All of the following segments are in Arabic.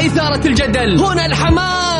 وإثارة الجدل. هنا الحماس.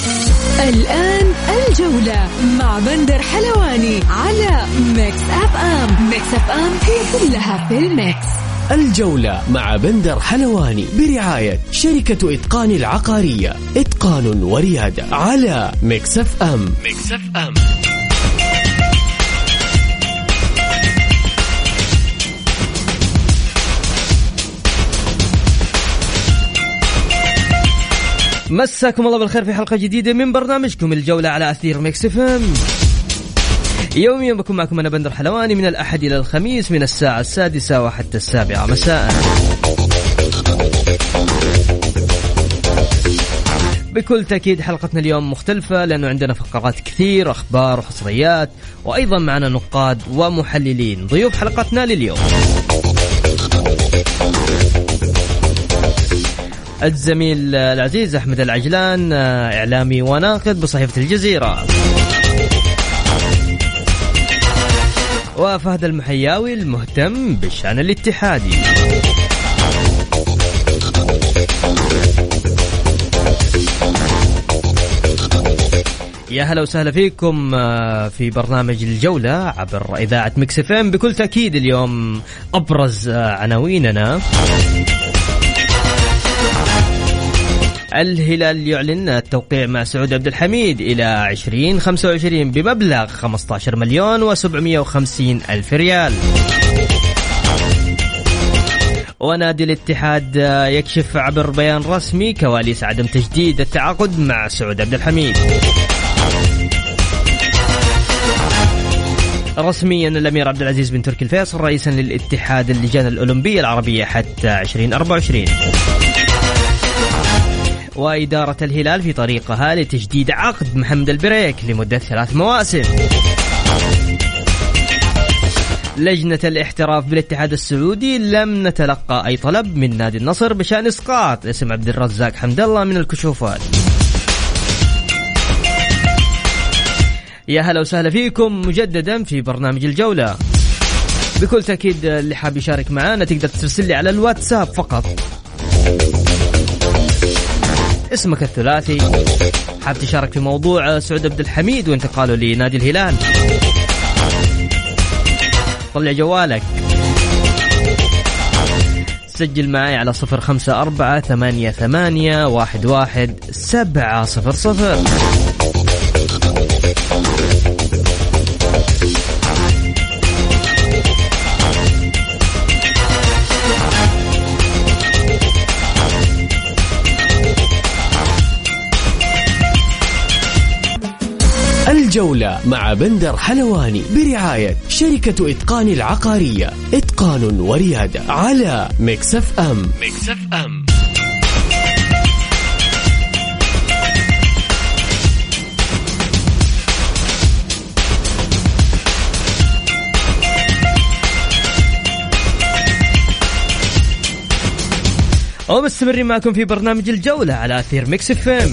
الآن الجولة مع بندر حلواني على Mix FM Mix FM هي كلها في ال Mix. الجولة مع بندر حلواني برعاية شركة إتقان العقارية. إتقان وريادة على Mix FM Mix FM مساكم الله بالخير في حلقة جديدة من برنامجكم الجولة على أثير Mix FM. يوميا بكون معكم أنا بندر حلواني من الأحد إلى الخميس من الساعة السادسة وحتى السابعة مساء. بكل تأكيد حلقتنا اليوم مختلفة لأنه عندنا فقرات كثير أخبار وحصريات وأيضا معنا نقاد ومحللين. ضيوف حلقتنا لليوم. الزميل العزيز أحمد العجلان إعلامي وناقد بصحيفة الجزيرة. وفهد المحياوي المهتم بالشأن الاتحادي. يا هلا وسهلا فيكم آه، في برنامج الجولة عبر إذاعة مكس إف إم. بكل تأكيد اليوم أبرز آه، عناويننا. الهلال يعلن التوقيع مع سعود عبد الحميد إلى 2025 بمبلغ 15 مليون و750 ألف ريال. ونادي الاتحاد يكشف عبر بيان رسمي كواليس عدم تجديد التعاقد مع سعود عبد الحميد. رسميا الأمير عبد العزيز بن تركي الفيصل رئيسا للاتحاد اللجان الاولمبيه العربية حتى 2024 وإدارة الهلال في طريقها لتجديد عقد محمد البريك لمدة ثلاث مواسم. لجنة الاحتراف بالاتحاد السعودي لم نتلقى أي طلب من نادي النصر بشأن إسقاط. اسم عبد الرزاق حمد الله من الكشوفات. يا هلا وسهلا فيكم مجددا في برنامج الجولة. بكل تأكيد اللي حاب يشارك معنا تقدر ترسل لي على الواتساب فقط. اسمك الثلاثي. حاب تشارك في موضوع سعود عبد الحميد وانتقاله لنادي الهلال. طلع جوالك. سجل معي على صفر خمسة أربعة ثمانية ثمانية واحد واحد سبعة صفر صفر. الجولة مع بندر حلواني برعاية شركة إتقان العقارية. إتقان وريادة على Mix FM Mix FM ومستمرين معكم في برنامج الجولة على أثير Mix FM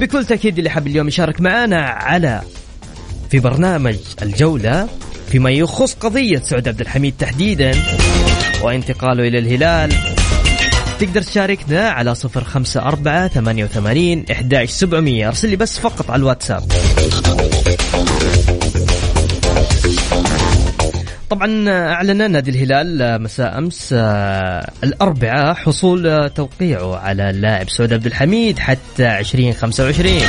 بكل تأكيد اللي حاب اليوم يشارك معنا على في برنامج الجولة فيما يخص قضية سعود عبد الحميد تحديدا وانتقاله إلى الهلال. تقدر تشاركنا على صفر خمسة أربعة ثمانية وثمانين أرسل لي بس فقط على الواتساب. طبعا اعلن نادي الهلال مساء أمس آه، الأربعاء حصول توقيعه على اللاعب سعود عبد الحميد حتى 2025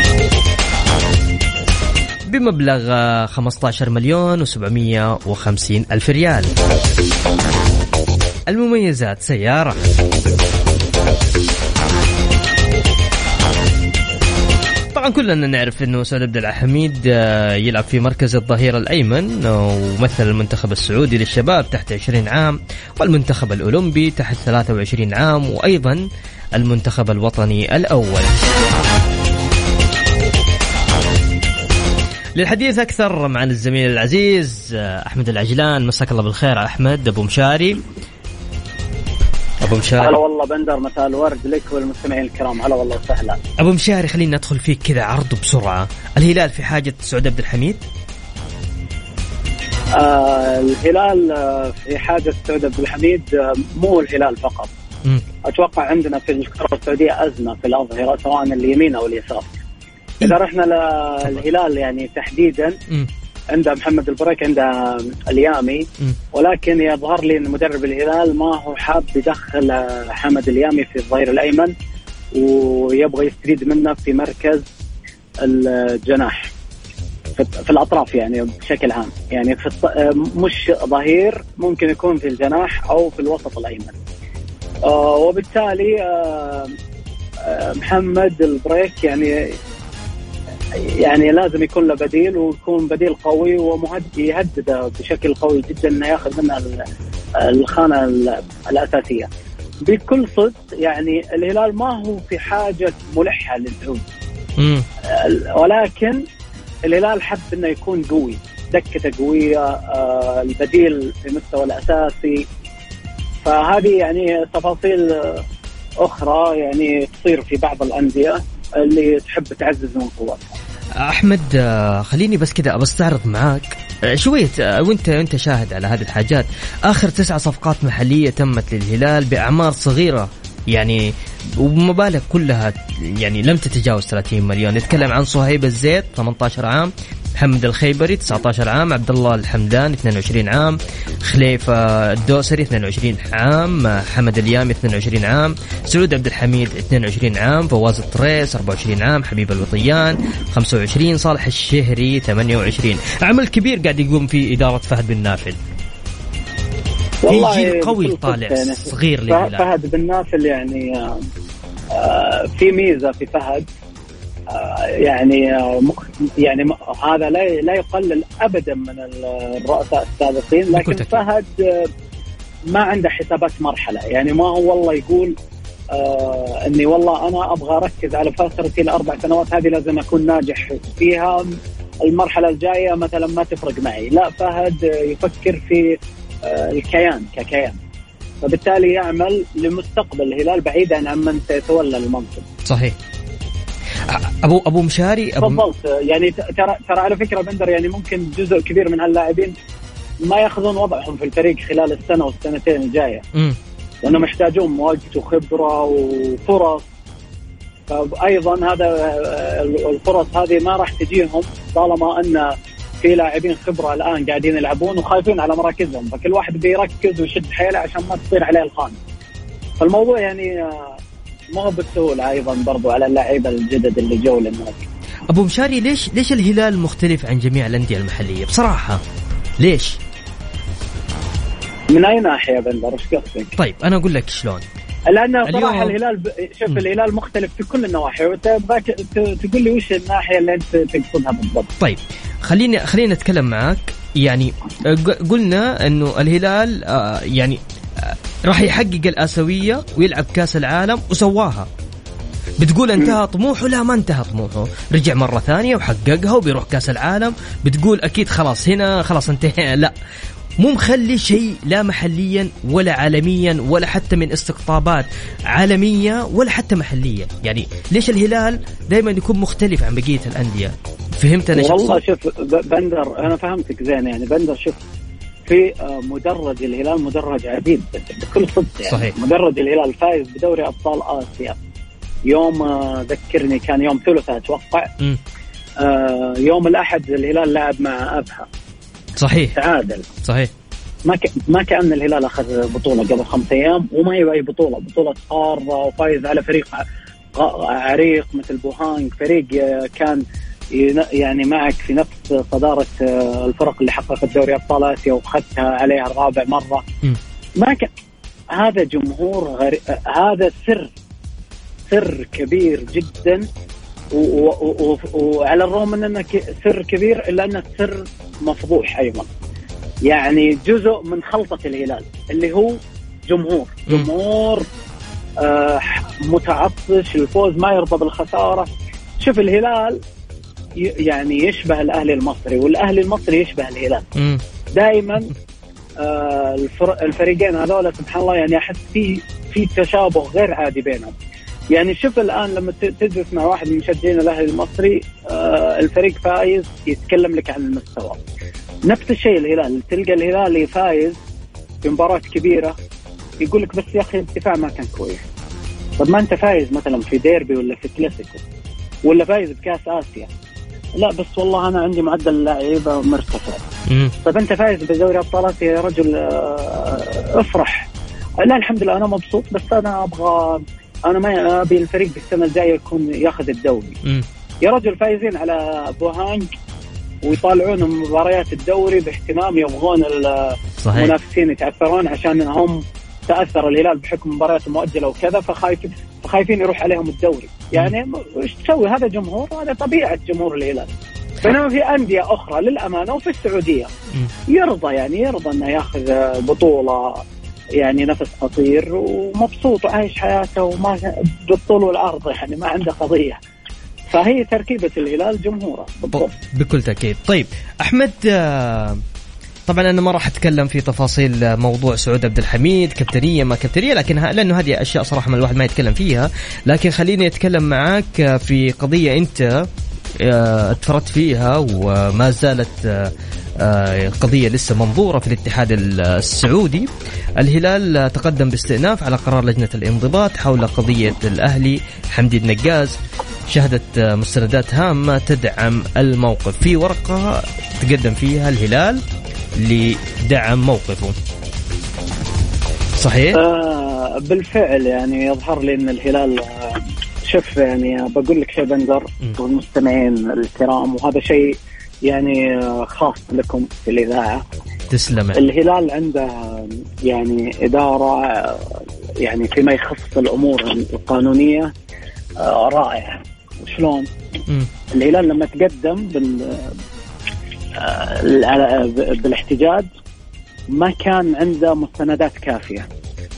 بمبلغ 15 آه، مليون و750 ألف ريال. المميزات سيارة. طبعا كلنا نعرف إنه سعود عبد الحميد آه، يلعب في مركز الظهير الأيمن ومثل المنتخب السعودي للشباب تحت 20 عام والمنتخب الأولمبي تحت 23 عام وأيضا المنتخب الوطني الأول. للحديث أكثر مع الزميل العزيز أحمد العجلان. مساك الله بالخير أحمد أبو مشاري. أبو مشاري. هلا والله بندر مساء الورد لك والمستمعين الكرام. هلا والله وسهلا. أبو مشاري خلينا ندخل فيك كذا عرض بسرعة. الهلال في حاجة سعود عبد الحميد؟ آه الهلال آه، في حاجة سعود عبد الحميد آه مو الهلال فقط. م. أتوقع عندنا في الكرة السعودية أزمة في الأظهرة سواء اليمين أو اليسار. إذا رحنا للهلال يعني تحديدا م. عند محمد البريك عند اليامي. ولكن يظهر لي إن مدرب الهلال ما هو حاب يدخل حمد اليامي في الظهير الأيمن ويبغى يستفيد منه في مركز الجناح. في الأطراف يعني بشكل عام. يعني في مش ظهير ممكن يكون في الجناح أو في الوسط الأيمن. آه، وبالتالي آه، آه، محمد البريك يعني يعني لازم يكون له بديل ويكون بديل قوي ومهدد يهدده بشكل قوي جدا إنه ياخذ منه الخانة الأساسية. بكل صدق يعني الهلال ما هو في حاجة ملحة للعود. ولكن الهلال حب إنه يكون قوي، دكته قوية، آه، البديل في مستوى الأساسي. فهذه يعني تفاصيل أخرى يعني تصير في بعض الأندية اللي تحب تعزز من قوتها. أحمد آه، خليني بس كذا بستعرض معاك. آه، شوية آه، وأنت أنت شاهد على هذه الحاجات. آخر تسع صفقات محلية تمت للهلال بأعمار صغيرة. يعني ومبالغ كلها يعني لم تتجاوز 30 مليون. نتكلم عن صهيب الزيت 18 عام محمد الخيبري 19 عام عبد الله الحمدان 22 عام خليفة الدوسري 22 عام حمد اليامي 22 عام سعود عبد الحميد 22 عام فواز الطريس 24 عام حبيب الوطيان 25 صالح الشهري 28 عمل كبير قاعد يقوم فيه إدارة فهد بن نافل. والله جيل قوي طالع يعني. صغير للهلال. فهد بن نافل يعني آه في ميزة في فهد آه يعني آه يعني هذا لا لا يقلل ابدا من الرؤساء السابقين لكن فهد آه ما عنده حسابات مرحلة. يعني ما هو والله يقول آه إني والله أنا أبغى أركز على فترتي الاربع سنوات هذه لازم أكون ناجح فيها. المرحلة الجاية مثلا ما تفرق معي. لا فهد يفكر في آه، الكيان ككيان. فبالتالي يعمل لمستقبل الهلال بعيدا عن من سيتولى المنصب. صحيح. ابو أبو مشاري أبو تفضلت يعني ترى ترى على فكرة بندر يعني ممكن جزء كبير من هاللاعبين ما يأخذون وضعهم في الفريق خلال السنة والسنتين الجاية. لأنهم يحتاجون وقت وخبرة وفرص. فايضا هذا الفرص هذه ما راح تجيهم طالما أن في لاعبين خبرة الآن قاعدين يلعبون وخايفين على مراكزهم. فكل واحد بيركز ويشد حيله عشان ما تصير عليه الخانة. فالموضوع يعني آه، ما هو بالسهولة أيضا برضو على اللعيبة الجدد اللي جو للنادي أبو مشاري ليش ليش الهلال مختلف عن جميع الأندية المحلية؟ بصراحة ليش؟ من أي ناحية بندر؟ إيش قصدك؟ طيب أنا أقول لك شلون. لأنه صراحة الهلال ب... شوف م. الهلال مختلف في كل النواحي وانت تقول لي وش الناحية اللي أنت تقصدها بالضبط؟ طيب خليني خليني أتكلم معك يعني قلنا إنه الهلال آه، يعني راح يحقق الآسيوية ويلعب كأس العالم وسواها. بتقول انتهى طموحه؟ لا ما انتهى طموحه. رجع مرة ثانية وحققها وبيروح كأس العالم. بتقول أكيد خلاص هنا خلاص انتهى. لا مو مخلي شيء لا محليا ولا عالميا ولا حتى من استقطابات عالمية ولا حتى محلية. يعني ليش الهلال دائما يكون مختلف عن بقية الأندية؟ فهمت أنا والله شوف بندر أنا فهمتك زين يعني. بندر شوف في آه، مدرج الهلال مدرج عديد بكل صدق يعني. صحيح. مدرج الهلال فايز بدوري أبطال آسيا. يوم آه، ذكرني كان يوم ثلاثاء أتوقع. آه يوم الأحد الهلال لعب مع أبها. صحيح. تعادل. صحيح. ما ك... ما كأن الهلال أخذ بطولة قبل خمس أيام وما هي أي بطولة. بطولة قاره وفايز على فريق عريق مثل بوهانج. فريق كان يعني معك في نفس صدارة آه، الفرق اللي حققت دوري أبطال آسيا وأخذتها عليها الرابع مرة. م. ما كان هذا جمهور غري... هذا سر سر كبير جدا. وعلى الرغم من أنه سر كبير إلا انه سر مفضوح أيضا. يعني جزء من خلطة الهلال اللي هو جمهور. جمهور آه متعطش الفوز ما يرضى بالخسارة. شوف الهلال يعني يشبه الأهلي المصري والأهلي المصري يشبه الهلال. دائما آه الفريقين هذول سبحان الله يعني أحس في في تشابه غير عادي بينهم. يعني شوف الآن لما تجلس مع واحد من مشجعين الأهلي المصري آه الفريق فايز يتكلم لك عن المستوى. نفس الشيء الهلال تلقى الهلالي فايز في مباراة كبيرة يقول لك بس يا أخي الدفاع ما كان كويس. طب ما أنت فايز مثلا في ديربي ولا في كلاسيكو ولا فايز بكأس آسيا. لا بس والله أنا عندي معدل لعيبة مرتفع. طيب أنت فايز بدوري ابطال اسيا يا رجل آه، افرح. لا الحمد لله أنا مبسوط بس أنا أبغى أنا ما أبي الفريق السنة الجاية يكون ياخذ الدوري. يا رجل فايزين على بوهانج ويطالعون مباريات الدوري باهتمام يبغون المنافسين يتاثرون عشان هم تأثر الهلال بحكم مباريات مؤجلة وكذا فخايفين فخايفين يروح عليهم الدوري. يعني إيش تسوي؟ هذا جمهور هذا طبيعة جمهور الهلال. بينما في أندية أخرى للأمانة وفي السعودية. يرضى يعني يرضى أنه ياخذ بطولة يعني نفس قصير ومبسوط وعايش حياته وما بالطول والعرض يعني ما عنده قضية. فهي تركيبة الهلال جمهوره. بالضبط بكل تأكيد. طيب أحمد آه، طبعا أنا ما راح أتكلم في تفاصيل موضوع سعود عبد الحميد كابتنية ما كابتنية لكن لأنه هذه أشياء صراحة ما الواحد ما يتكلم فيها. لكن خليني أتكلم معك في قضية أنت آه، اتفردت فيها وما زالت آه، قضية لسه منظورة في الاتحاد السعودي. الهلال تقدم باستئناف على قرار لجنة الانضباط حول قضية الأهلي حمدي النقاز شهدت مستندات هامة تدعم الموقف. في ورقة تقدم فيها الهلال. لدعم موقفه. صحيح؟ آه بالفعل يعني يظهر لي إن الهلال آه، شوف يعني بقول لك شيء بندر والمستمعين الكرام وهذا شيء يعني آه، خاص لكم في الإذاعة. تسلم. الهلال عنده يعني إدارة آه، يعني فيما يخص الأمور القانونية رائعة. وشلون؟ الهلال لما تقدم بال بالاحتجاج ما كان عنده مستندات كافية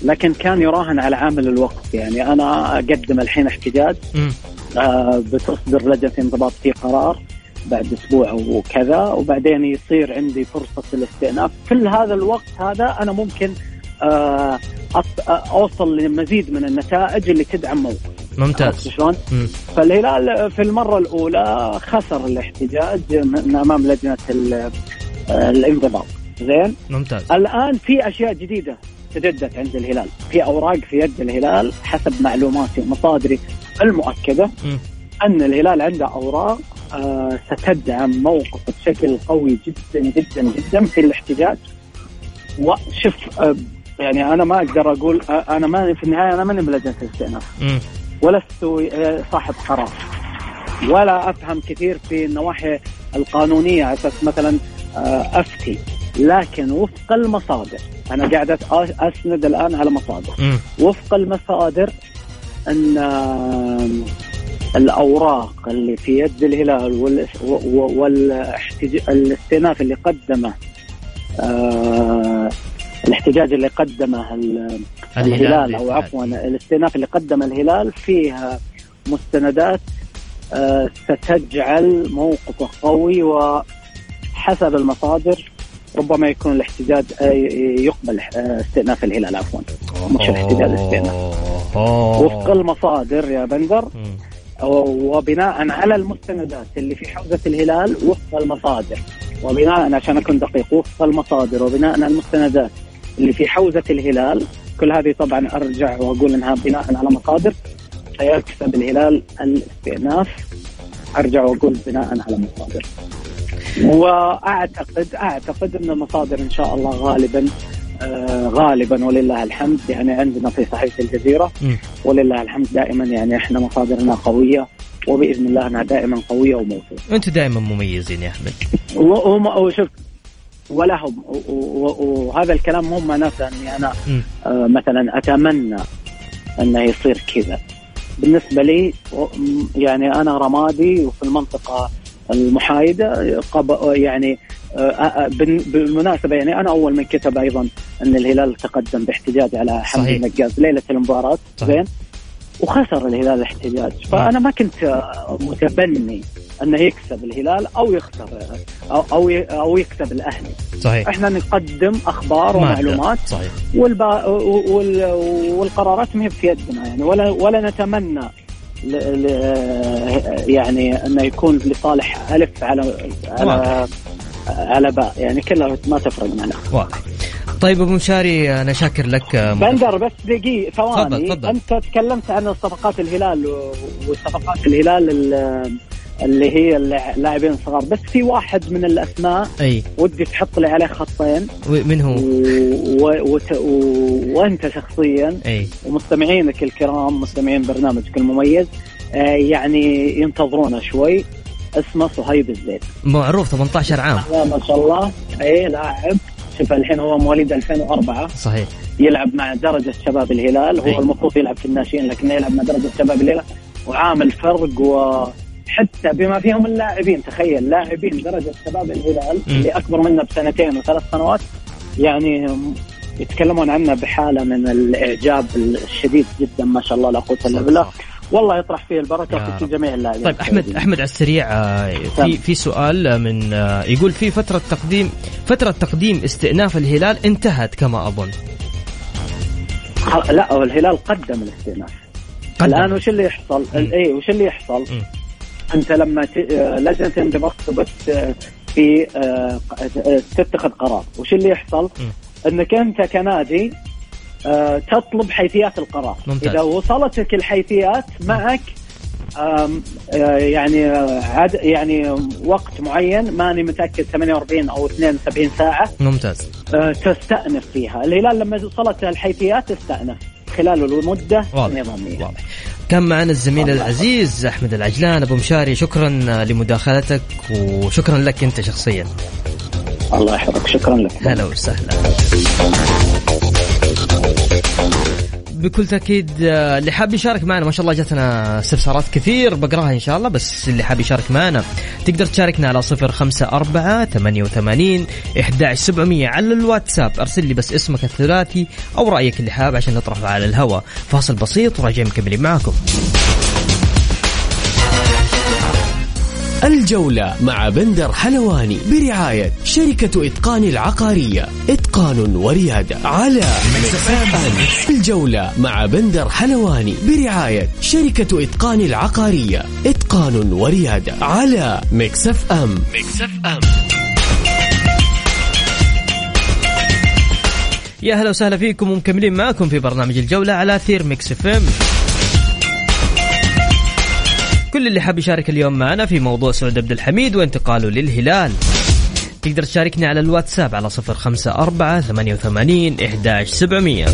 لكن كان يراهن على عامل الوقت. يعني أنا أقدم الحين احتجاج آه بتصدر لجنة انضباط في قرار بعد أسبوع وكذا وبعدين يصير عندي فرصة الاستئناف. كل هذا الوقت هذا أنا ممكن آه أوصل لمزيد من النتائج اللي تدعم موقف ممتاز. شلون؟ فالهلال في المرة الأولى خسر الاحتجاج من أمام لجنة الانضباط. زين؟ ممتاز. الآن في أشياء جديدة تجدت عند الهلال. في أوراق في يد الهلال حسب معلوماتي ومصادري المؤكدة م. أن الهلال عنده أوراق آه ستدعم موقف بشكل قوي جدا جدا جدا في الاحتجاج. وشوف آه يعني أنا ما أقدر أقول آه أنا ما في النهاية أنا ماني بلجنة الاستئناف. ولست آه، صاحب قرار. ولا أفهم كثير في النواحي القانونية على أساس مثلا آه، أفتي. لكن وفق المصادر أنا قاعد أسند الآن على مصادر. م. وفق المصادر أن آه، الأوراق اللي في يد الهلال والاستئناف اللي قدمه الاحتجاج اللي قدمه الهلال أو عفوا الاستئناف اللي قدمه الهلال فيها مستندات آه، ستجعل موقفه قوي وحسب المصادر ربما يكون الاحتجاج آه، يقبل آه، استئناف الهلال عفوا. مش الاحتجاج استئناف وفق المصادر يا بندر. وبناء على المستندات اللي في حوزة الهلال وفق المصادر. وبناء عشان أكون دقيق وفق المصادر وبناء على المستندات اللي في حوزة الهلال. كل هذه طبعا أرجع وأقول إنها بناء على مصادر سيكسب الهلال الاستئناف. أرجع وأقول بناء على مصادر واعتقد أعتقد إن المصادر إن شاء الله غالبا آه غالبا ولله الحمد. يعني عندنا في صحيفة الجزيرة ولله الحمد دائما. يعني إحنا مصادرنا قوية وبإذن الله إنها دائما قوية وموثوقه. أنتم دائما مميزين يا أحمد. وشوف ولهم. وهذا الكلام مو معناته أني أنا آه مثلا أتمنى أنه يصير كذا. بالنسبة لي يعني أنا رمادي وفي المنطقة المحايدة يعني بالمناسبة يعني أنا أول من كتب أيضا أن الهلال تقدم باحتجاج على حمد النقاز ليلة المباراة زين؟ وخسر الهلال الاحتجاج. فأنا ما كنت متبني أنه يكسب الهلال أو يخسر أو أو, أو يكسب الأهلي. صحيح. إحنا نقدم أخبار ومعلومات صحيح. والبا وال والقرارات ما هي في يدنا يعني. ولا ولا نتمنى ل ل يعني أنه يكون لصالح ألف على على على باء. يعني كلها ما تفرق معنا. واضح. طيب أبو مشاري أنا شاكر لك. بندر بس دقيقة ثواني. أنت تكلمت عن صفقات الهلال وصفقات الهلال اللي هي اللاعبين الصغار. بس في واحد من الأسماء أي. ودي تحط لي عليه خطين. من هو؟ و... و... و... وانت شخصيا. أي. ومستمعينك الكرام مستمعين برنامجك المميز آه يعني ينتظرونا شوي. اسمه صهيب الزيد معروف 18 عام. ما شاء الله. أي لاعب. شوف الحين هو مواليد 2004 صحيح. يلعب مع درجة شباب الهلال. هو. المفروض يلعب في الناشئين لكنه يلعب مع درجة شباب الهلال. وعامل فرق و حتى بما فيهم اللاعبين تخيل لاعبين درجة شباب الهلال. اللي أكبر منا بسنتين وثلاث سنوات يعني يتكلمون عنه بحالة من الإعجاب الشديد جدا ما شاء الله لا قوة إلا بالله والله يطرح فيه البركة في جميع اللاعبين طيب أحمد أحمد على السريع آه، في في سؤال من آه، يقول في فترة تقديم فترة تقديم استئناف الهلال انتهت كما أظن لا الهلال قدم الاستئناف قدم. الآن وش اللي يحصل؟ اي وش اللي يحصل؟ م. أنت لما لجنة الانضباط في آه، تتخذ قرار. وش اللي يحصل؟ أنك أنت كنادي آه، تطلب حيثيات القرار. ممتاز. إذا وصلتك الحيثيات معك آه، يعني عد يعني وقت معين ماني متأكد 48 أو 72 ساعة ممتاز. تستأنف فيها. الهلال لما وصلت الحيثيات استانف خلال المده النظاميه واضح. كان معنا الزميل العزيز أحمد العجلان أبو مشاري شكرا لمداخلتك وشكرا لك أنت شخصيا. الله يحفظك شكرا لك. هلا وسهلا. بكل تأكيد آه، اللي حاب يشارك معنا ما شاء الله جاتنا استفسارات كثير بقراها إن شاء الله بس اللي حاب يشارك معنا تقدر تشاركنا على صفر خمسة أربعة ثمانية وثمانين إحداش سبعمية على الواتساب. أرسل لي بس اسمك الثلاثي أو رأيك اللي حاب عشان نطرحه على الهواء. فاصل بسيط وراجعين مكملين معاكم. الجولة مع بندر حلواني برعاية شركة إتقان العقارية. إتقان وريادة على الجولة مع بندر حلواني برعاية شركة إتقان العقارية. إتقان وريادة على Mix FM Mix FM يا هلا وسهلا فيكم ومكملين معكم في برنامج الجولة على أثير Mix FM كل اللي حاب يشارك اليوم معنا في موضوع سعود عبد الحميد وانتقاله للهلال. تقدر تشاركني على الواتساب على صفر خمسة أربعة ثمانية وثمانين إحداش سبعمية.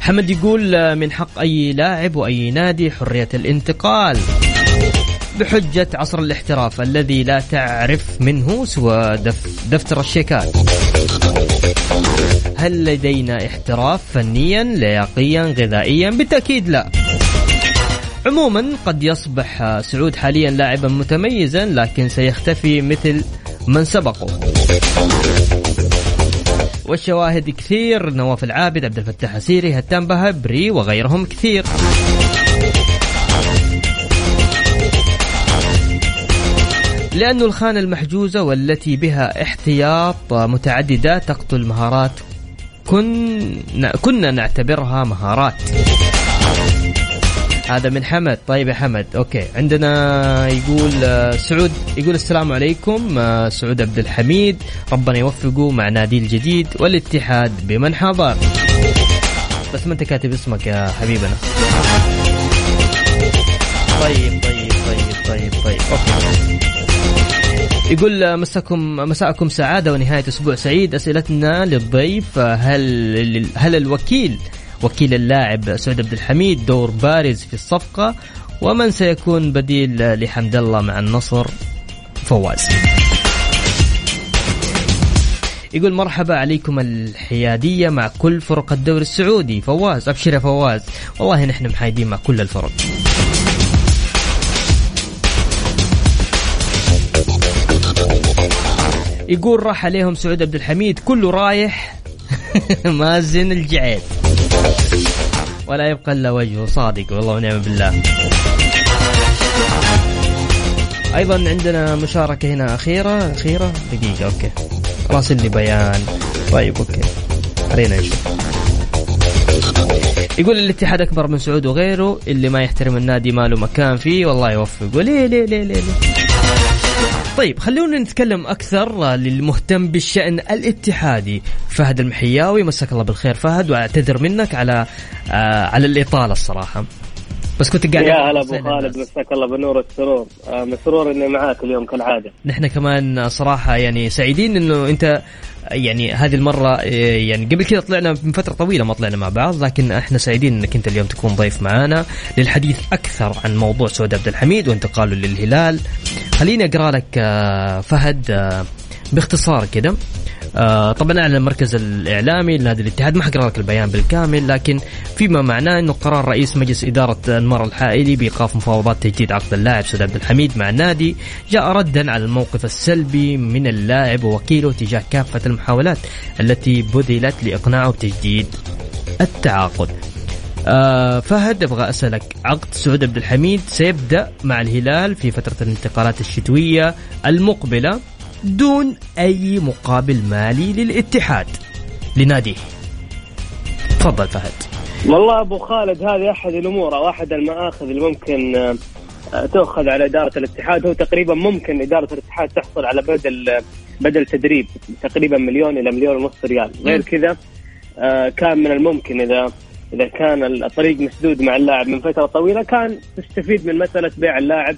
حمد يقول من حق أي لاعب وأي نادي حرية الانتقال. بحجة عصر الاحتراف الذي لا تعرف منه سوى دف دفتر الشيكات. هل لدينا احتراف فنيا لياقيا غذائيا؟ بالتأكيد لا. عموما قد يصبح سعود حاليا لاعبا متميزا لكن سيختفي مثل من سبقه. والشواهد كثير نواف العابد عبد الفتاح السيري هتان بهبري وغيرهم كثير. لأن الخانة المحجوزة والتي بها احتياط متعددة تقتل مهارات كن كنا نعتبرها مهارات. هذا من حمد. طيب يا حمد okay. عندنا يقول آه، سعود يقول السلام عليكم آه، سعود عبد الحميد. ربنا يوفقه مع نادي الجديد والاتحاد بمن حضر. بس ما انت كاتب اسمك يا حبيبنا. طيب طيب طيب طيب طيب okay. يقول مساكم مساءكم سعادة ونهاية أسبوع سعيد. أسئلتنا للضيف هل هل الوكيل وكيل اللاعب سعود عبد الحميد دور بارز في الصفقة؟ ومن سيكون بديل لحمد الله مع النصر فواز. يقول مرحبا عليكم الحيادية مع كل فرق الدوري السعودي. فواز أبشر يا فواز. والله نحن محايدين مع كل الفرق. يقول راح عليهم سعود عبد الحميد كله رايح. مازن الجعيد. ولا يبقى إلا وجهه صادق والله ونعم بالله. أيضا عندنا مشاركة هنا أخيرة أخيرة؟ دقيقة okay. راسل لي بيان. طيب okay. خلينا نشوف. يقول الاتحاد أكبر من سعود وغيره اللي ما يحترم النادي ما له مكان فيه والله يوفقه. ليه ليه ليه ليه, ليه. طيب خلونا نتكلم أكثر للمهتم بالشأن الاتحادي. فهد المحياوي مساك الله بالخير فهد وأعتذر منك على آه على الإطالة الصراحة. بس كنت قاعد يا هلا أبو خالد مساك الله بالنور والسرور. آه مسرور إني معاك اليوم كالعادة. نحن كمان صراحة يعني سعيدين إنه أنت يعني هذه المرة يعني قبل كذا طلعنا من فترة طويلة ما طلعنا مع بعض لكن إحنا سعيدين إنك أنت اليوم تكون ضيف معنا للحديث أكثر عن موضوع سعود عبد الحميد وانتقاله للهلال. خليني أقرأ لك آه، فهد آه، باختصار كده. آه طبعا أعلن المركز الإعلامي لنادي الاتحاد ما حقرا لك البيان بالكامل لكن فيما معناه إنه قرار رئيس مجلس إدارة انمار الحائلي بإيقاف مفاوضات تجديد عقد اللاعب سعود عبد الحميد مع النادي جاء ردا على الموقف السلبي من اللاعب ووكيله تجاه كافة المحاولات التي بذلت لاقناعه بتجديد التعاقد. آه فهد أبغى أسألك عقد سعود عبد الحميد سيبدأ مع الهلال في فترة الانتقالات الشتوية المقبلة دون أي مقابل مالي للاتحاد. لناديه. تفضل فهد. والله أبو خالد هذه أحد الأمور أو أحد المآخذ اللي ممكن آه، تؤخذ على إدارة الاتحاد. هو تقريبا ممكن إدارة الاتحاد تحصل على بدل بدل تدريب تقريبا مليون إلى مليون ونص ريال. غير كذا آه، كان من الممكن إذا إذا كان الطريق مسدود مع اللاعب من فترة طويلة كان تستفيد من مسألة بيع اللاعب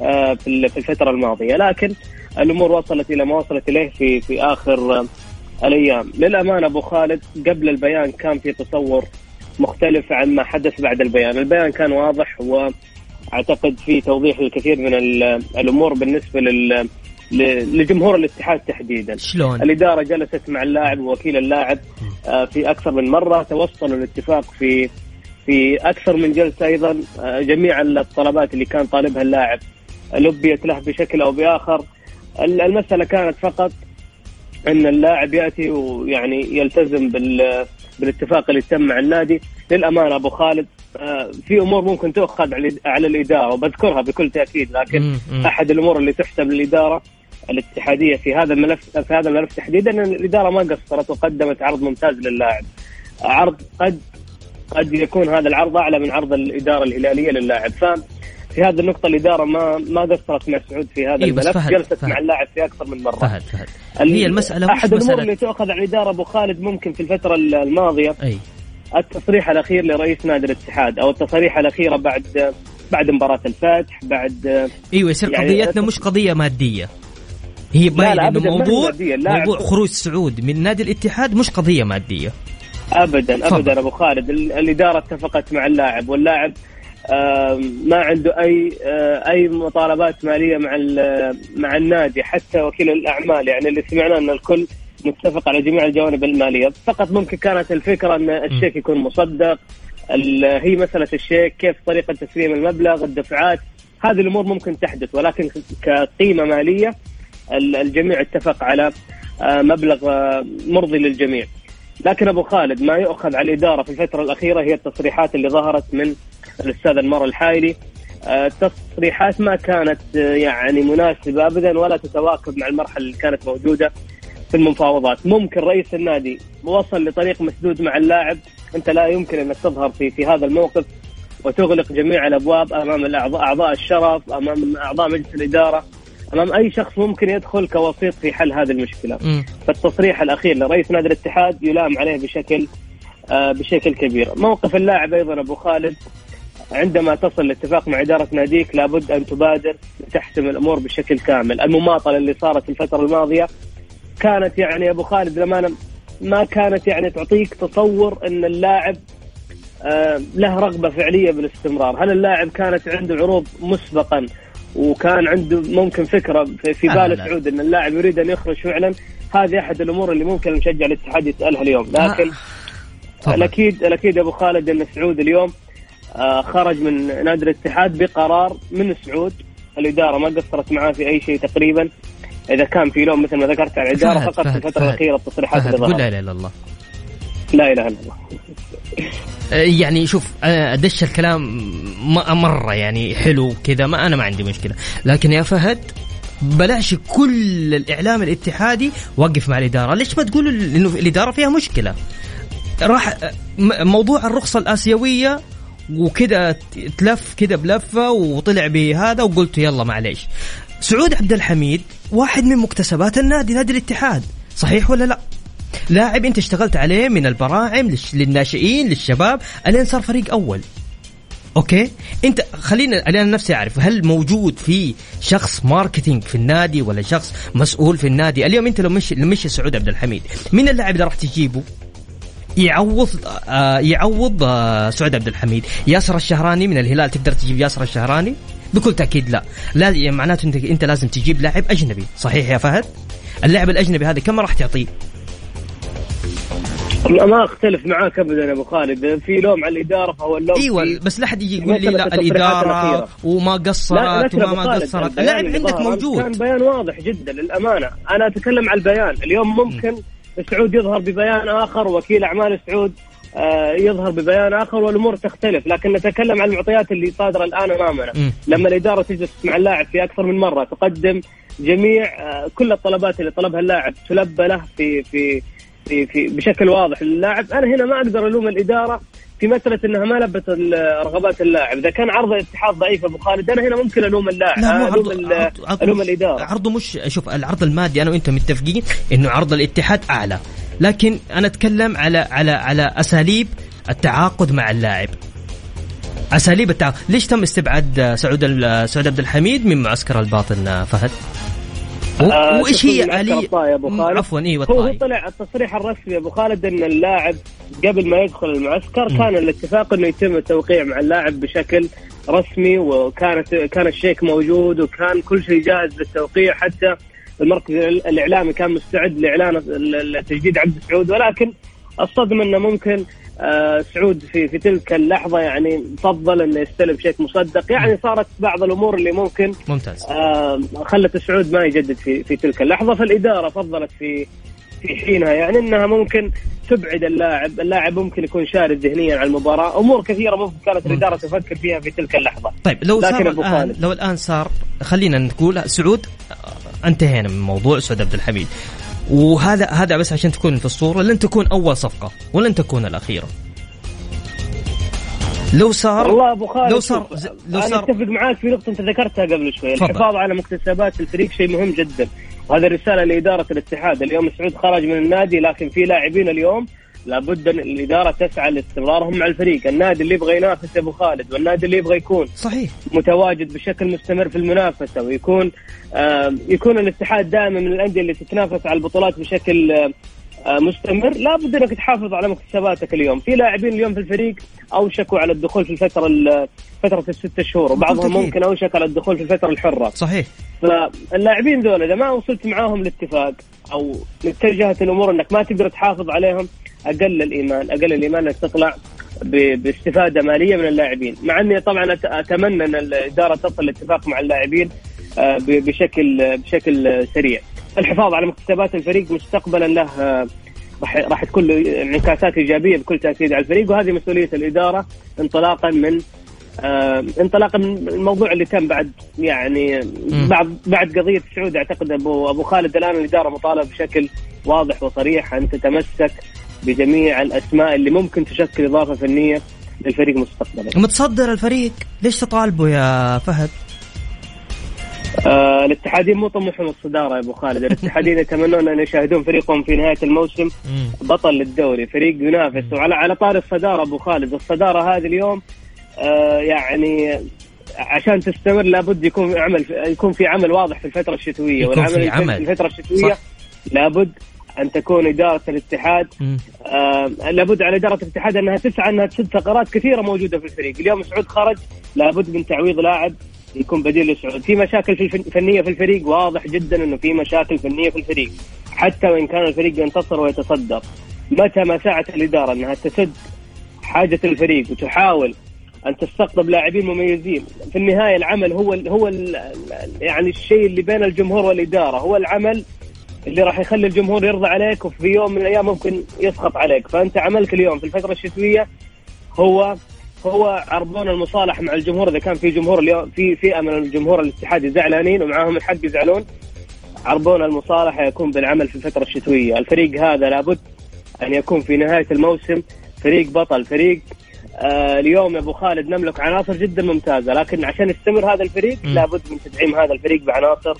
آه، في الفترة الماضية. لكن الأمور وصلت إلى ما وصلت إليه في في آخر الأيام. للأمانة أبو خالد قبل البيان كان في تصور مختلف عن ما حدث بعد البيان. البيان كان واضح وأعتقد في توضيح الكثير من الأمور بالنسبة لل لجمهور الاتحاد تحديدا. شلون؟ الإدارة جلست مع اللاعب ووكيل اللاعب آه، في أكثر من مرة توصلوا لاتفاق في في أكثر من جلسة أيضا. آه، جميع الطلبات اللي كان طالبها اللاعب لبيت له بشكل أو بآخر. المسألة كانت فقط إن اللاعب يأتي ويعني يلتزم بال بالاتفاق اللي تم مع النادي. للأمانة أبو خالد آه، في أمور ممكن تؤخذ على الإدارة وبذكرها بكل تأكيد لكن أحد الأمور اللي تحسب للإدارة الاتحادية في هذا الملف في هذا الملف تحديدا إن الإدارة ما قصرت وقدمت عرض ممتاز للاعب. عرض قد قد يكون هذا العرض أعلى من عرض الإدارة الهلالية للاعب. ف في هذه النقطة الإدارة ما ما قصرت مع سعود في هذا إيه الملف فهد جلست فهد. مع اللاعب في أكثر من مرة. فهد فهد. هي المسألة أحد الأمور اللي تؤخذ على الإدارة أبو خالد ممكن في الفترة الماضية؟ أي. التصريح الأخير لرئيس نادي الاتحاد أو التصريح الأخيرة بعد بعد مباراة الفتح بعد أيوه يصير يعني قضيتنا مش قضية مادية. هي لا لا أبداً موضوع موضوع خروج سعود من نادي الاتحاد مش قضية مادية. ابدا ابدا أبو خالد. الإدارة اتفقت مع اللاعب واللاعب ما عنده أي آه، أي مطالبات مالية مع مع النادي حتى وكيل الأعمال. يعني اللي سمعناه إن الكل متفق على جميع الجوانب المالية. فقط ممكن كانت الفكرة إن الشيك يكون مصدق هي مسألة الشيك كيف طريقة تسليم المبلغ الدفعات هذه الأمور ممكن تحدث. ولكن كقيمة مالية الجميع اتفق على آه، مبلغ آه، مرضي للجميع. لكن أبو خالد ما يؤخذ على الإدارة في الفترة الأخيرة هي التصريحات اللي ظهرت من الأستاذ أنمار الحايلي. التصريحات آه، ما كانت آه، يعني مناسبة ابدا ولا تتواكب مع المرحلة اللي كانت موجودة في المفاوضات. ممكن رئيس النادي وصل لطريق مسدود مع اللاعب. أنت لا يمكن أنك تظهر في في هذا الموقف وتغلق جميع الأبواب أمام الاعضاء أعضاء الشرف أمام أعضاء مجلس الإدارة أمام أي شخص ممكن يدخل كوسيط في حل هذه المشكلة. م. فالتصريح الأخير لرئيس نادي الاتحاد يلام عليه بشكل آه بشكل كبير. موقف اللاعب أيضا أبو خالد. عندما تصل لاتفاق مع إدارة ناديك لابد أن تبادر لتحسم الأمور بشكل كامل، المماطلة اللي صارت الفترة الماضية كانت يعني أبو خالد لما ما كانت يعني تعطيك تصور إن اللاعب آه له رغبة فعلية بالاستمرار، هل اللاعب كانت عنده عروض مسبقا وكان عنده ممكن فكرة في, بال سعود إن اللاعب يريد أن يخرج فعلا؟ هذه أحد الأمور اللي ممكن المشجع الاتحاد يسألها اليوم. لكن آه. الاكيد الأكيد أبو خالد إن سعود اليوم خرج من نادي الاتحاد بقرار من سعود الإدارة ما قصرت معاه في أي شيء تقريبا. إذا كان في لوم مثل ما ذكرت على الإدارة فقط في الفترة الأخيرة التصريحات اللي لا إله إلا الله. لا إله إلا الله. آه، يعني شوف أدش آه، الكلام مرة يعني حلو كذا ما أنا ما عندي مشكلة. لكن يا فهد بلاش كل الإعلام الاتحادي وقف مع الإدارة. ليش ما تقولوا إنه الإدارة فيها مشكلة؟ راح آه، موضوع الرخصة الآسيوية وكذا تلف كذا بلفة وطلع بهذا وقلت يلا معليش. سعود عبد الحميد واحد من مكتسبات النادي نادي الاتحاد. صحيح ولا لا؟ لاعب انت اشتغلت عليه من البراعم للناشئين للشباب الين صار فريق أول. okay؟ انت خلينا أنا نفسي أعرف هل موجود في شخص marketing في النادي ولا شخص مسؤول في النادي؟ اليوم انت لو مشي لو مشي سعود عبد الحميد مين اللاعب اللي راح تجيبه؟ يعوض آه يعوض آه سعود عبد الحميد. ياسر الشهراني من الهلال تقدر تجيب ياسر الشهراني؟ بكل تأكيد لا. لا معناته انت انت لازم تجيب لاعب أجنبي. صحيح يا فهد؟ اللاعب الأجنبي هذا كم راح تعطيه؟ ما أختلف معاك ابدا يا أبو خالد. في لوم على الإدارة فهو اللوم أيوه بس لا حد يجي يقول لي لا الإدارة وما قصرت وما ما قصرت. اللاعب عندك موجود. كان بيان واضح جدا للأمانة. أنا أتكلم عن البيان. اليوم ممكن م. سعود يظهر ببيان آخر وكيل أعمال سعود آه، يظهر ببيان آخر والأمور تختلف لكن نتكلم عن المعطيات اللي صادرة الآن أمامنا م. لما الإدارة تجلس مع اللاعب في أكثر من مرة تقدم جميع آه، كل الطلبات اللي طلبها اللاعب تلبى له في في في, في بشكل واضح للاعب. أنا هنا ما أقدر ألوم الإدارة في مسألة إنها ما لبت رغبات اللاعب، إذا كان عرض الاتحاد ضعيف أبو خالد أنا هنا ممكن ألوم اللاعب لا مو ألوم عرض عرض ألوم الإدارة. عرضه مش شوف العرض المادي أنا وأنت متفقين إنه عرض الاتحاد أعلى، لكن أنا أتكلم على على على أساليب التعاقد مع اللاعب. أساليب التعاقد، ليش تم استبعاد سعود سعود عبد الحميد من معسكر الباطن فهد؟ آه وإيش هي آلية عفوا أيوه هو, هو طلع التصريح الرسمي يا أبو خالد إن اللاعب قبل ما يدخل المعسكر م. كان الاتفاق إنه يتم التوقيع مع اللاعب بشكل رسمي وكانت كان الشيك موجود وكان كل شيء جاهز للتوقيع حتى المركز الإعلامي كان مستعد لإعلان تجديد عبد السعود. ولكن الصدمة إنه ممكن آه سعود في في تلك اللحظة يعني فضل إنه يستلم شيك مصدق. يعني صارت بعض الأمور اللي ممكن ممتاز. آه خلت سعود ما يجدد في في تلك اللحظة. فالإدارة فضلت في في حينها. يعني إنها ممكن تبعد اللاعب، اللاعب ممكن يكون شارد ذهنيا على المباراة، أمور كثيرة ممكن كانت الإدارة تفكر فيها في تلك اللحظة. طيب لو صار الآن لو الآن صار خلينا نقول سعود انتهينا من موضوع سعود عبد الحميد. وهذا هذا بس عشان تكون في الصورة لن تكون أول صفقة ولن تكون الأخيرة. لو صار والله أبو خالد لو صار لو صار أنا أتفق معاك في نقطة أنت ذكرتها قبل شوي الحفاظ على مكتسبات الفريق شيء مهم جدا. وهذه الرسالة لإدارة الاتحاد. اليوم سعود خرج من النادي لكن في لاعبين اليوم لابد ان الإدارة تسعى لاستمرارهم مع الفريق، النادي اللي يبغى ينافس أبو خالد والنادي اللي يبغى يكون صحيح. متواجد بشكل مستمر في المنافسة ويكون آه يكون الاتحاد دائما من الأندية اللي تتنافس على البطولات بشكل آه مستمر. لابد أنك تحافظ على مكتسباتك اليوم. في لاعبين اليوم في الفريق أوشكوا على الدخول في الفترة فترة الست شهور وبعضهم ممكن أوشك على الدخول في الفترة الحرة. صحيح. فاللاعبين ذول إذا ما وصلت معاهم لاتفاق أو اتجهت الأمور إنك ما تقدر تحافظ عليهم أقل الإيمان أقل الإيمان إنك تطلع باستفادة مالية من اللاعبين. مع إني طبعا أتمنى إن الإدارة تصل لاتفاق مع اللاعبين آه، بشكل بشكل سريع. الحفاظ على مكتسبات الفريق مستقبلا له آه، راح راح تكون له انعكاسات إيجابية بكل تأكيد على الفريق وهذه مسؤولية الإدارة انطلاقا من آه انطلاقا من الموضوع اللي تم بعد يعني بعد بعد قضية سعود. أعتقد ابو أبو خالد الآن الإدارة مطالبة بشكل واضح وصريح أن تتمسك بجميع الأسماء اللي ممكن تشكل إضافة فنية للفريق مستقبلا. متصدر الفريق ليش تطالبه يا فهد؟ آه الاتحادين مو طموحهم الصدارة يا أبو خالد، الاتحادين يتمنون أن يشاهدون فريقهم في نهاية الموسم بطل للدوري، فريق ينافس وعلى على طار الصدارة أبو خالد، الصدارة هذه اليوم آه يعني عشان تستمر لابد يكون عمل يكون في عمل واضح في الفترة الشتوية والعمل في, عمل. في الفترة الشتوية صح. لابد أن تكون إدارة الاتحاد آه لابد على إدارة الاتحاد أنها تسعى أنها تسد ثغرات كثيرة موجودة في الفريق، اليوم سعود خرج لابد من تعويض لاعب يكون بديل لسعود، في مشاكل في فنية في الفريق واضح جدا إنه في مشاكل فنية في الفريق، حتى وإن كان الفريق ينتصر ويتصدر. متى ما سعت الإدارة أنها تسد حاجة الفريق وتحاول أن تستقطب لاعبين مميزين. في النهاية العمل هو ال هو ال يعني الشيء اللي بين الجمهور والإدارة. هو العمل اللي راح يخلي الجمهور يرضى عليك وفي يوم من الأيام ممكن يسخط عليك. فأنت عملك اليوم في الفترة الشتوية هو هو عرضون المصالحه مع الجمهور. إذا كان في جمهور اليوم في فئة من الجمهور الاتحادي زعلانين ومعاهم الحق يزعلون عرضون المصالحه يكون بالعمل في الفترة الشتوية، الفريق هذا لابد أن يكون في نهاية الموسم فريق بطل، فريق آه اليوم يا أبو خالد نملك عناصر جدا ممتازة، لكن عشان يستمر هذا الفريق م. لابد من تدعيم هذا الفريق بعناصر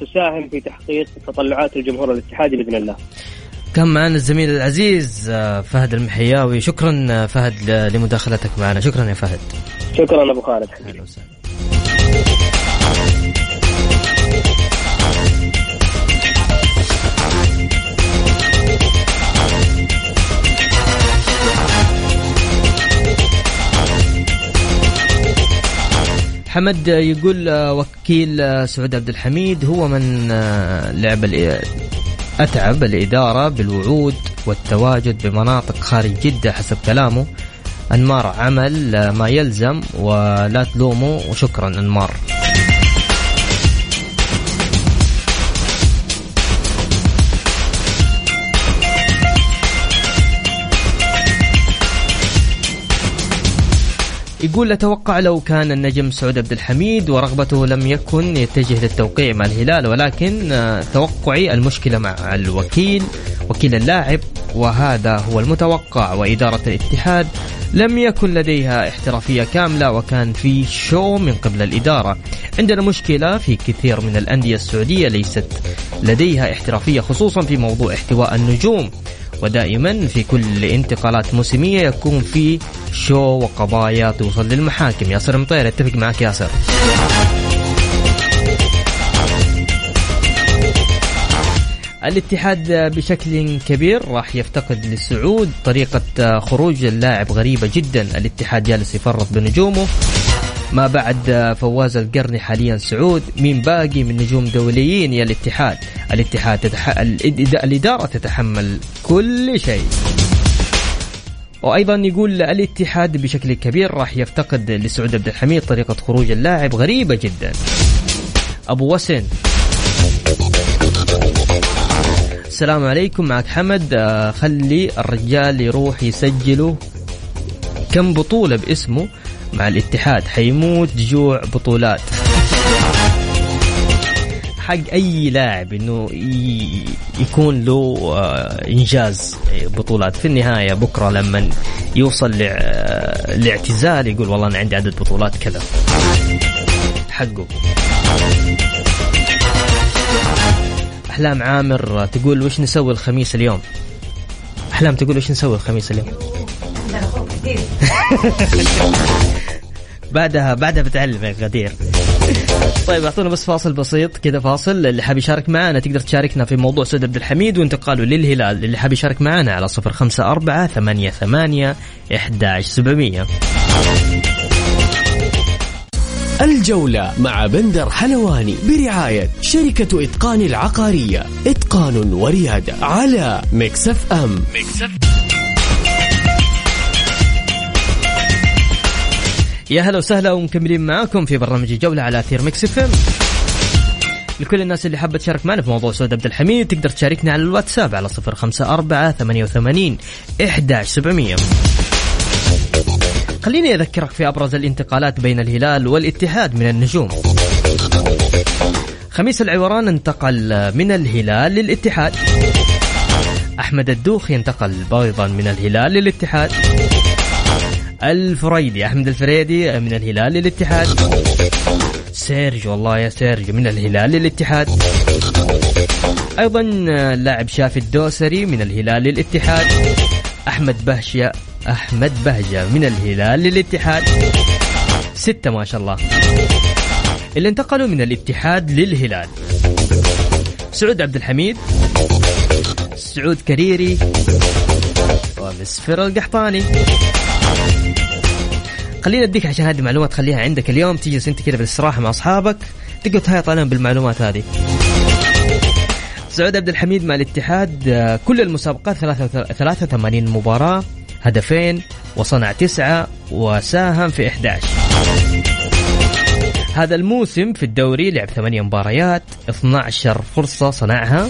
تساهم في تحقيق تطلعات الجمهور الاتحادي بإذن الله. كان معنا الزميل العزيز آه، فهد المحياوي. شكرا آه، فهد لمداخلتك معنا. شكرا يا فهد. شكرا أبو خالد. أهلا حمد يقول آه، وكيل سعود عبد الحميد هو من لعب أتعب الإدارة بالوعود والتواجد بمناطق خارج جدة حسب كلامه. أنمار عمل ما يلزم ولا تلومه وشكرا أنمار. يقول أتوقع لو كان النجم سعود عبد الحميد ورغبته لم يكن يتجه للتوقيع مع الهلال ولكن آه، توقعي المشكلة مع الوكيل وكيل اللاعب وهذا هو المتوقع وإدارة الاتحاد لم يكن لديها احترافية كاملة وكان في شو من قبل الإدارة. عندنا مشكلة في كثير من الأندية السعودية ليست لديها احترافية خصوصا في موضوع احتواء النجوم. ودائما في كل انتقالات موسمية يكون في شو وقضايا توصل للمحاكم. ياسر مطير أتفق معك ياسر. الاتحاد بشكل كبير راح يفتقد للسعود طريقة خروج اللاعب غريبة جدا. الاتحاد جالس يفرط بنجومه. ما بعد فواز القرني حاليا سعود مين باقي من نجوم دوليين يا الاتحاد؟ الاتحاد تتح... الإدارة تتحمل كل شيء. وأيضا يقول الاتحاد بشكل كبير راح يفتقد لسعود عبد الحميد طريقة خروج اللاعب غريبة جدا. أبو وسن. السلام عليكم معك حمد. آه، خلي الرجال يروح يسجلوا. كم بطولة باسمه؟ مع الاتحاد حيموت جوع بطولات. حق أي لاعب إنه يكون له آه، إنجاز بطولات. في النهاية بكرة لما يوصل لاعتزال يقول والله أنا عندي عدد بطولات كذا. حقه. أحلام عامر تقول وش نسوي الخميس اليوم؟ أحلام تقول وش نسوي الخميس اليوم؟ بعدها بعدها بتعلم يا غدير. طيب أعطونا بس فاصل بسيط كذا فاصل. اللي حاب يشارك معنا تقدر تشاركنا في موضوع سعود عبد الحميد وانتقاله للهلال. اللي حاب يشارك معنا على صفر خمسة أربعة ثمانية ثمانية إحداش سبعمية. الجولة مع بندر حلواني برعاية شركة إتقان العقارية. إتقان وريادة على ميكس أف أم. ميكس أف يا هلا وسهلا ومكملين معاكم في برنامج الجولة على أثير ميكس إف إم. لكل الناس اللي حابة تشارك معنا في موضوع سعود عبد الحميد تقدر تشاركنا على الواتساب على صفر خمسة أربعة ثمانية وثمانين إحداش سبعمية. خليني أذكرك في أبرز الانتقالات بين الهلال والاتحاد من النجوم. خميس العويران انتقل من الهلال للاتحاد. أحمد الدوخي انتقل أيضا من الهلال للاتحاد. الفريدي أحمد الفريدي من الهلال للاتحاد. سيرجيو والله يا سيرجيو من الهلال للاتحاد. أيضا اللاعب شافي الدوسري من الهلال للاتحاد. أحمد بهجة أحمد بهجة من الهلال للاتحاد. ستة ما شاء الله. اللي انتقلوا من الاتحاد للهلال. سعود عبد الحميد سعود كريري ومسفر القحطاني. خلينا أديك عشان هذه المعلومات خليها عندك اليوم تجلس أنت كذا بالاستراحه مع أصحابك تقعد تهيط عليهم بالمعلومات هذه. سعود عبد الحميد مع الاتحاد آه، كل المسابقات 83 مباراة هدفين وصنع تسعة وساهم في 11 هذا الموسم في الدوري لعب ثمانية مباريات 12 فرصة صنعها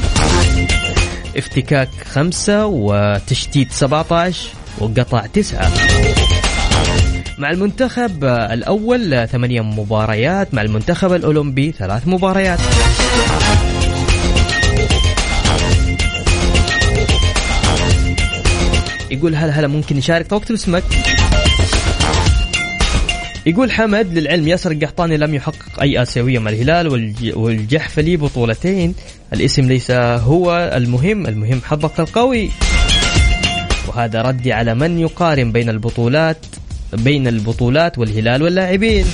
افتكاك خمسة وتشتيت 17 وقطع تسعة. مع المنتخب الأول ثمانية مباريات مع المنتخب الأولمبي ثلاث مباريات. يقول هل هلا ممكن نشارك توكتب اسمك يقول حمد للعلم ياسر القحطاني لم يحقق أي آسيوية مع الهلال والجحفلي بطولتين. الاسم ليس هو المهم المهم حظك القوي. وهذا ردي على من يقارن بين البطولات. بين البطولات والهلال واللاعبين.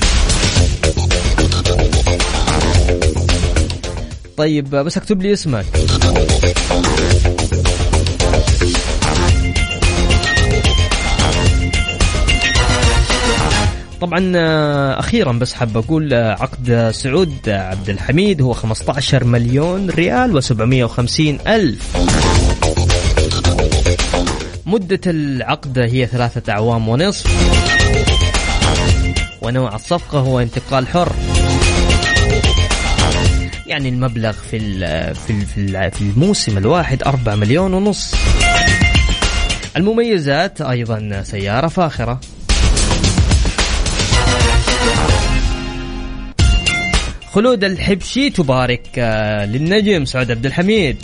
طيب بس اكتب لي اسمك. طبعا أخيرا بس حاب أقول عقد سعود عبد الحميد هو 15 مليون ريال و750 ألف. مدة العقد هي ثلاثة أعوام ونصف. ونوع الصفقة هو انتقال حر. يعني المبلغ في في في الموسم الواحد 4 مليون ونص. المميزات أيضا سيارة فاخرة. خلود الحبشي تبارك آه، للنجم سعود عبد الحميد.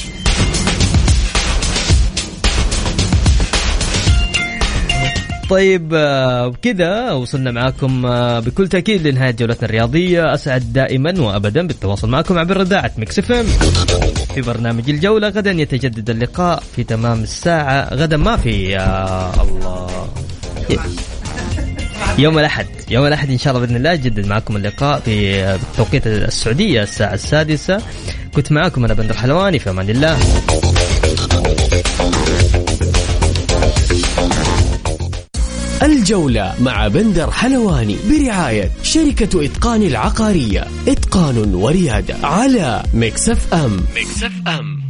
طيب آه، بكذا وصلنا معاكم آه، بكل تأكيد لنهاية جولتنا الرياضية. أسعد دائما وأبدا بالتواصل معكم عبر إذاعة ميكس إف في برنامج الجولة غدا يتجدد اللقاء في تمام الساعة غدا ما في يا الله. يوم الأحد يوم الأحد إن شاء الله بإذن الله يجدد معكم اللقاء في توقيت السعودية الساعة السادسة. كنت معكم أنا بندر حلواني في أمان الله. الجولة مع بندر حلواني برعاية شركة إتقان العقارية. إتقان وريادة على مكسف أم. مكسف أم.